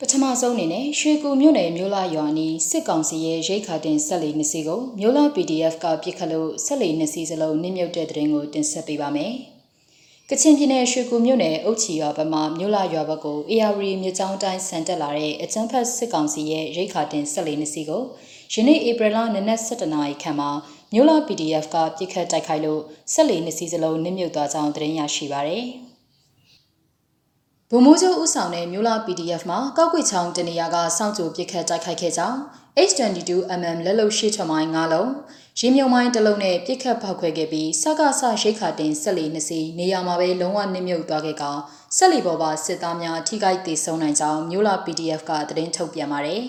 ပထမဆုံးအနေနဲ့ရွှေကူမြို့နယ်မြို့လာရွာနီစစ်ကောင်စီရဲ့ရိတ်ခါတင်ဆက်လီနှစ်စီးကိုမြို့လာ PDF ကပြစ်ခတ်လို့ဆက်လီနှစ်စီးစလုံးနစ်မြုပ်တဲ့တဲ့ရင်ကိုတင်ဆက်ပေးပါမယ်။ကချင်ပြည်နယ်ရွှေကူမြို့နယ်အုတ်ချီရွာဘက်မှမြို့လာရွာဘက်ကို AR မြကြောင်းတိုင်းဆန်တက်လာတဲ့အချမ်းဖတ်စစ်ကောင်စီရဲ့ရိတ်ခါတင်ဆက်လီနှစ်စီးကိုယနေ့ဧပြီလနနက်7:00နာရီခန့်မှာမြို့လာ PDF ကပြစ်ခတ်တိုက်ခိုက်လို့ဆက်လီနှစ်စီးစလုံးနစ်မြုပ်သွားကြောင်းသတင်းရရှိပါရယ်။ ဗိုလ်မှူးချုပ်ဦးဆောင်တဲ့မြို့လာ PDF မှာကောက်ကွေချောင်းတနေရာကစောင့်ကြိုပစ်ခတ်တိုက်ခိုက်ခဲ့ကြောင်း H22mm လက်လုံရှိထွန်မိုင်း9လုံးရင်းမြုံမိုင်းတစ်လုံးနဲ့ပစ်ခတ်ဖောက်ခွဲခဲ့ပြီးစကားဆရိတ်ခါတင်ဆက်လီနှစ်စီနေရာမှာပဲလုံးဝနစ်မြုပ်သွားခဲ့ကောင်ဆက်လီပေါ်ပါစစ်သားများထိခိုက်ဒေဆုံးနိုင်ကြောင်းမြို့လာ PDF ကသတင်းထုတ်ပြန်ပါတယ်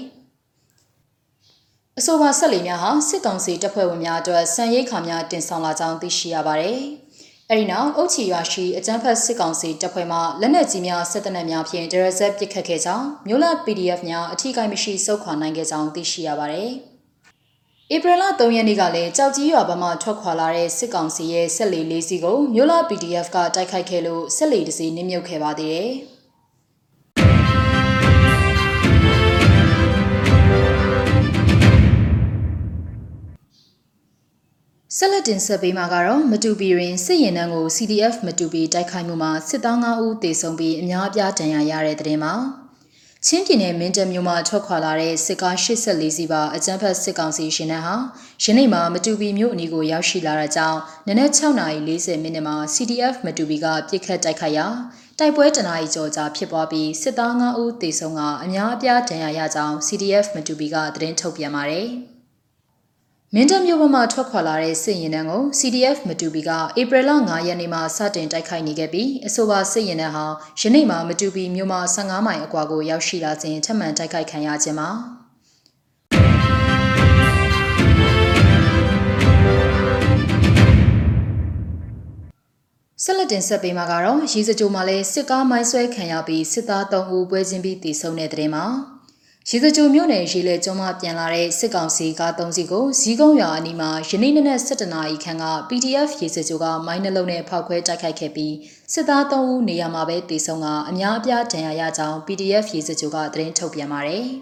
အဆိုပါဆက်လီများဟာစစ်ကောင်စီတပ်ဖွဲ့ဝင်များအတွက်စံရိတ်ခါများတင်ဆောင်လာကြောင်းသိရှိရပါတယ်။ အဲဒီနောက်အုတ်ချီရွာရှိအကြမ်းဖက်စစ်ကောင်စီတပ်ဖွဲ့မှလက်နက်ကြီးများစစ်တပ်နက်များဖြင့်ဒရဇက်ပစ်ခတ်ခဲ့ကြောင်းမြို့လ PDF များအထီးကိုင်းမရှိစုခွာနိုင်ခဲ့ကြောင်းသိရှိရပါတယ်။ဧပြီလ3ရက်နေ့ကလည်းကြောက်ကြီးရွာဘက်မှထွက်ခွာလာတဲ့စစ်ကောင်စီရဲ့ဆက်လီလေးစီးကိုမြို့လ PDF ကတိုက်ခိုက်ခဲ့လို့ဆက်လီတစ်စီးနစ်မြုပ်ခဲ့ပါသေးတယ်။ ဆက်လက်တင်ဆက်ပေးမှာကတော့မတူပီရင်စစ်ရင်နှန်းကို CDF မတူပီတိုက်ခိုက်မှုမှာစစ်သား9ဦးသေဆုံးပြီးအများအပြားဒဏ်ရာရတဲ့တဲ့တင်မှာချင်းပြည်နယ်မင်းတပ်မြို့မှာထွက်ခွာလာတဲ့စစ်ကား84စီးပါအကြမ်းဖက်စစ်ကောင်စီရှင်နှန်းဟာယနေ့မှာမတူပီမြို့အနီးကိုရောက်ရှိလာတဲ့ကြောင်းနနက်6:40မိနစ်မှာ CDF မတူပီကပြစ်ခတ်တိုက်ခိုက်ရာတိုက်ပွဲတနာရီကျော်ကြာဖြစ်ပွားပြီးစစ်သား9ဦးသေဆုံးကအများအပြားဒဏ်ရာရကြောင်း CDF မတူပီကသတင်းထုတ်ပြန်ပါတယ်။ မင်းတပ်မြို့ဘက်မှထွက်ခွာလာတဲ့စစ်ရင်တန်းကို CDF မတူပီကဧပြီလ9ရက်နေ့မှာစတင်တိုက်ခိုက်နေခဲ့ပြီးအဆိုပါစစ်ရင်တန်းဟာယနေ့မှမတူပီမြို့မှာ15မိုင်အကွာကိုရောက်ရှိလာစဉ်ထပ်မံတိုက်ခိုက်ခံရခြင်းမှာဆက်လက်တင်ဆက်ပေးမှာကတော့ရေစကြိုမှာလဲစစ်ကားမိုင်းဆွဲခံရပြီးစစ်သား3ဦးပွဲချင်းပြီးတည်ဆုံတဲ့တဲ့မှာ ရေစကြိုမြို့နယ်ရေလေကျွန်းမှပြန်လာတဲ့စစ်ကောင်စီကား၃စီးကိုဇီးကုန်းရွာအနီးမှာယနေ့နက်7:00နာရီခန့်က PDF ရေစကြိုကမိုင်းနှလုံးနဲ့ဖောက်ခွဲတိုက်ခိုက်ခဲ့ပြီးစစ်သား3ဦးနေရာမှာပဲတေဆုံးကအများအပြားဒဏ်ရာရကြောင်း PDF ရေစကြိုကသတင်းထုတ်ပြန်ပါတယ်။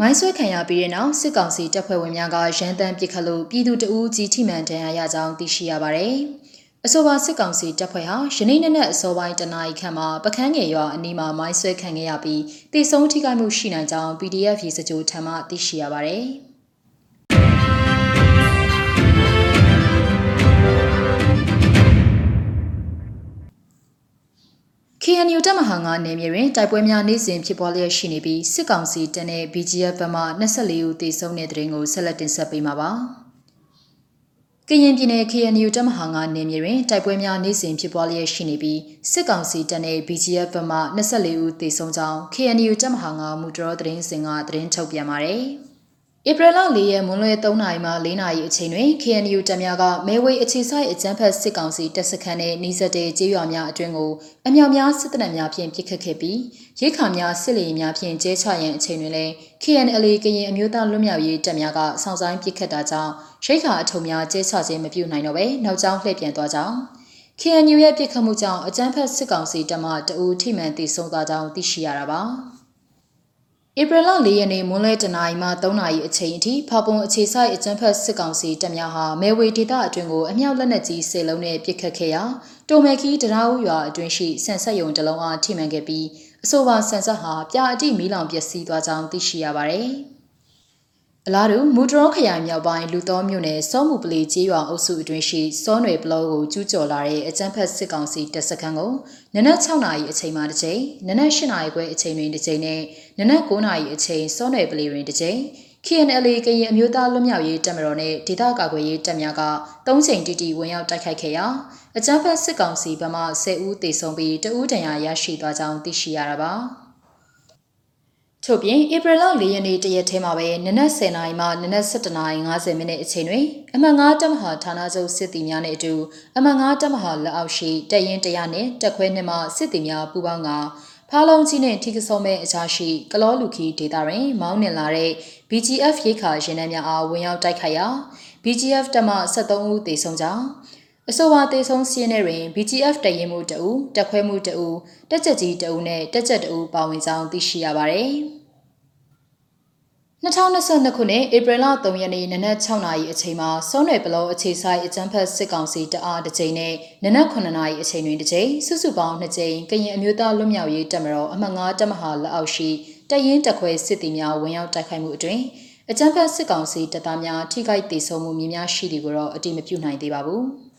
မိုင်းဆွဲခံရပြီးတဲ့နောက်စစ်ကောင်စီတပ်ဖွဲ့ဝင်များကရန်တမ်းပစ်ခတ်လို့ပြည်သူတအူးကြီးထိမှန်ဒဏ်ရာရကြောင်းသိရှိရပါတယ်။ အဆိုပါစစ်ကောင်စီတပ်ဖွဲ့ဟာယနေ့နေ့နဲ့အစောပိုင်းတနာရီခန့်မှာပကန်းငယ်ရွာအနီးမှာမိုင်းဆွဲခံခဲ့ရပြီးတေဆုံးထိခိုက်မှုရှိနိုင်ကြောင်း PDF ရေစကြိုထံမှသိရှိရပါတယ်။။ KNU တပ်မဟာ9နယ်မြေတွင်တိုက်ပွဲများနေ့စဉ်ဖြစ်ပွားလျက်ရှိနေပြီးစစ်ကောင်စီတပ်နဲ့ BGF ဘက်မှ24ဦးသေဆုံးတဲ့တဲ့ရင်ကိုဆက်လက်တင်ဆက်ပေးမှာပါ။ ကရင်ပြည်နယ် KNU တပ်မဟာ9နယ်မြေတွင်တိုက်ပွဲများနေ့စဉ်ဖြစ်ပွားလျက်ရှိနေပြီးစစ်ကောင်စီတပ်နဲ့ BGF ဘက်မှ24ဦးသေဆုံးကြောင်း KNU တပ်မဟာ9မူတော်သတင်းစင်ကသတင်းထုတ်ပြန်ပါတယ်။ ဧပြီလ၄ရက်မွန်းလွဲ3နာရီမှ4နာရီအချိန်တွင် KNU တပ်များကမဲဝေးအခြေဆိုင်အကြမ်းဖက်စစ်ကောင်စီတပ်စခန်းနှင့်နှီးစပ်တဲ့ကျေးရွာများအတွင်းကိုအမြောက်များစစ်တပ်များဖြင့်ပစ်ခတ်ခဲ့ပြီးရိခါများစစ်လေများဖြင့်ကျဲချရန်အချိန်တွင်လည်း KNL ကရင်အမျိုးသားလွတ်မြောက်ရေးတပ်များကစောင့်ဆိုင်ပစ်ခတ်တာကြောင့်ရိခါအထုံများကျဲချခြင်းမပြုနိုင်တော့ဘဲနောက်ကျောင်းလှည့်ပြန်သွားကြောင်း KNU ရဲ့ပစ်ခတ်မှုကြောင့်အကြမ်းဖက်စစ်ကောင်စီတပ်မှတအူထိမှန်တည်ဆုံသွားကြောင်းသိရှိရတာပါ။ ဧပြီလ၄ရက်နေ့မွန်းလဲတနာရီမှ3နာရီအချိန်အထိဖာပုံအခြေဆိုင်အကြမ်းဖက်စစ်ကောင်စီတပ်များဟာမဲဝေဒေသအတွင်းကိုအမြောက်လက်နက်ကြီး၁၀လုံးနဲ့ပစ်ခတ်ခဲ့ရာတိုမဲခီတရားဦးရွာအတွင်းရှိဆန်ဆက်ယုံတလုံးအားထိမှန်ခဲ့ပြီးအဆိုပါဆန်ဆက်ဟာပြာအတိမီးလောင်ပျက်စီးသွားကြောင်းသိရှိရပါတယ်။ အလားတူမူတရောခရိုင်မြောက်ပိုင်းလူသောမြို့နယ်စောမှုပလီကျေးရွာအုပ်စုအတွင်းရှိစောနယ်ဘလော့ကိုကျူးကျော်လာတဲ့အကြမ်းဖက်စစ်ကောင်စီတပ်စခန်းကိုနနက်6နာရီအချိန်မှတစ်ချိန်နနက်8နာရီခွဲအချိန်တွင်တစ်ချိန်နဲ့နနက်9နာရီအချိန်စောနယ်ပလီတွင်တစ်ချိန် KNL ကရင်အမျိုးသားလွတ်မြောက်ရေးတပ်မတော်နဲ့ဒေသကာကွယ်ရေးတပ်များက၃ချိန်တိတိဝင်ရောက်တိုက်ခိုက်ခဲ့ရာအကြမ်းဖက်စစ်ကောင်စီဘက်မှ10ဦးသေဆုံးပြီးတဦးဒဏ်ရာရရှိသွားကြောင်းသိရှိရတာပါ။ ထို့ပြင်ဧပြီလ၄ရက်နေ့တရက်ထဲမှာပဲနနက်10:00နာရီမှနနက်7:50မိနစ်အချိန်တွင်အမှန်9တပ်မဟာဌာနချုပ်စစ်တီများနှင့်အတူအမှန်9တပ်မဟာလက်အောက်ရှိတပ်ရင်းတရားနှင့်တပ်ခွဲနှင့်မှစစ်တီများပူးပေါင်းကဖားလုံးကြီးနှင့်ထိကဆုံမဲ့အကြားရှိကလောလူခီဒေတာတွင် မောင်းနှင်လာတဲ့ BGF ရိခါရင်နှန်းများအားဝင်ရောက်တိုက်ခိုက်ရာ BGF တပ်မှ73ဦးသေဆုံးကြောင်း အဆိုပါတေဆုံးစီးရဲတွင် BGF တရင်မှုတအူတက်ခွဲမှုတအူတက်ချက်ကြီးတအူနဲ့တက်ချက်တအူပါဝင်ကြောင်းသိရှိရပါသည်။2022ခုနှစ်ဧပြီလ3ရက်နေ့နနက်6နာရီအချိန်မှာစောနယ်ဘလောအခြေဆိုင်အကြမ်းဖက်စစ်ကောင်စီတအားတစ်ကြိမ်နဲ့နနက်9နာရီအချိန်တွင်တစ်ကြိမ်စုစုပေါင်း2ကြိမ်ကရင်အမျိုးသားလွတ်မြောက်ရေးတပ်မတော်အမှတ်9တပ်မဟာလက်အောက်ရှိတရင်တက်ခွဲစစ်တီများဝင်ရောက်တိုက်ခိုက်မှုအတွင်အကြမ်းဖက်စစ်ကောင်စီတပ်သားများထိခိုက်ဒေဆုံးမှုများများရှိသည်ကိုတော့အတိမပြုနိုင်သေးပါဘူး။